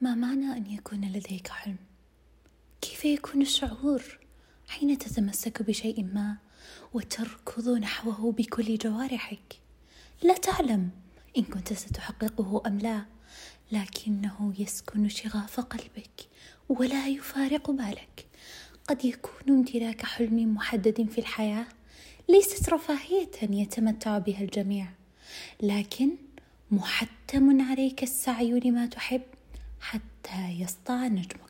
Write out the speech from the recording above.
ما معنى أن يكون لديك حلم؟ كيف يكون الشعور حين تتمسك بشيء ما وتركض نحوه بكل جوارحك؟ لا تعلم إن كنت ستحققه أم لا، لكنه يسكن شغاف قلبك ولا يفارق بالك. قد يكون امتلاك حلم محدد في الحياة ليست رفاهية يتمتع بها الجميع، لكن محتم عليك السعي لما تحب حتى يسطع نجمك.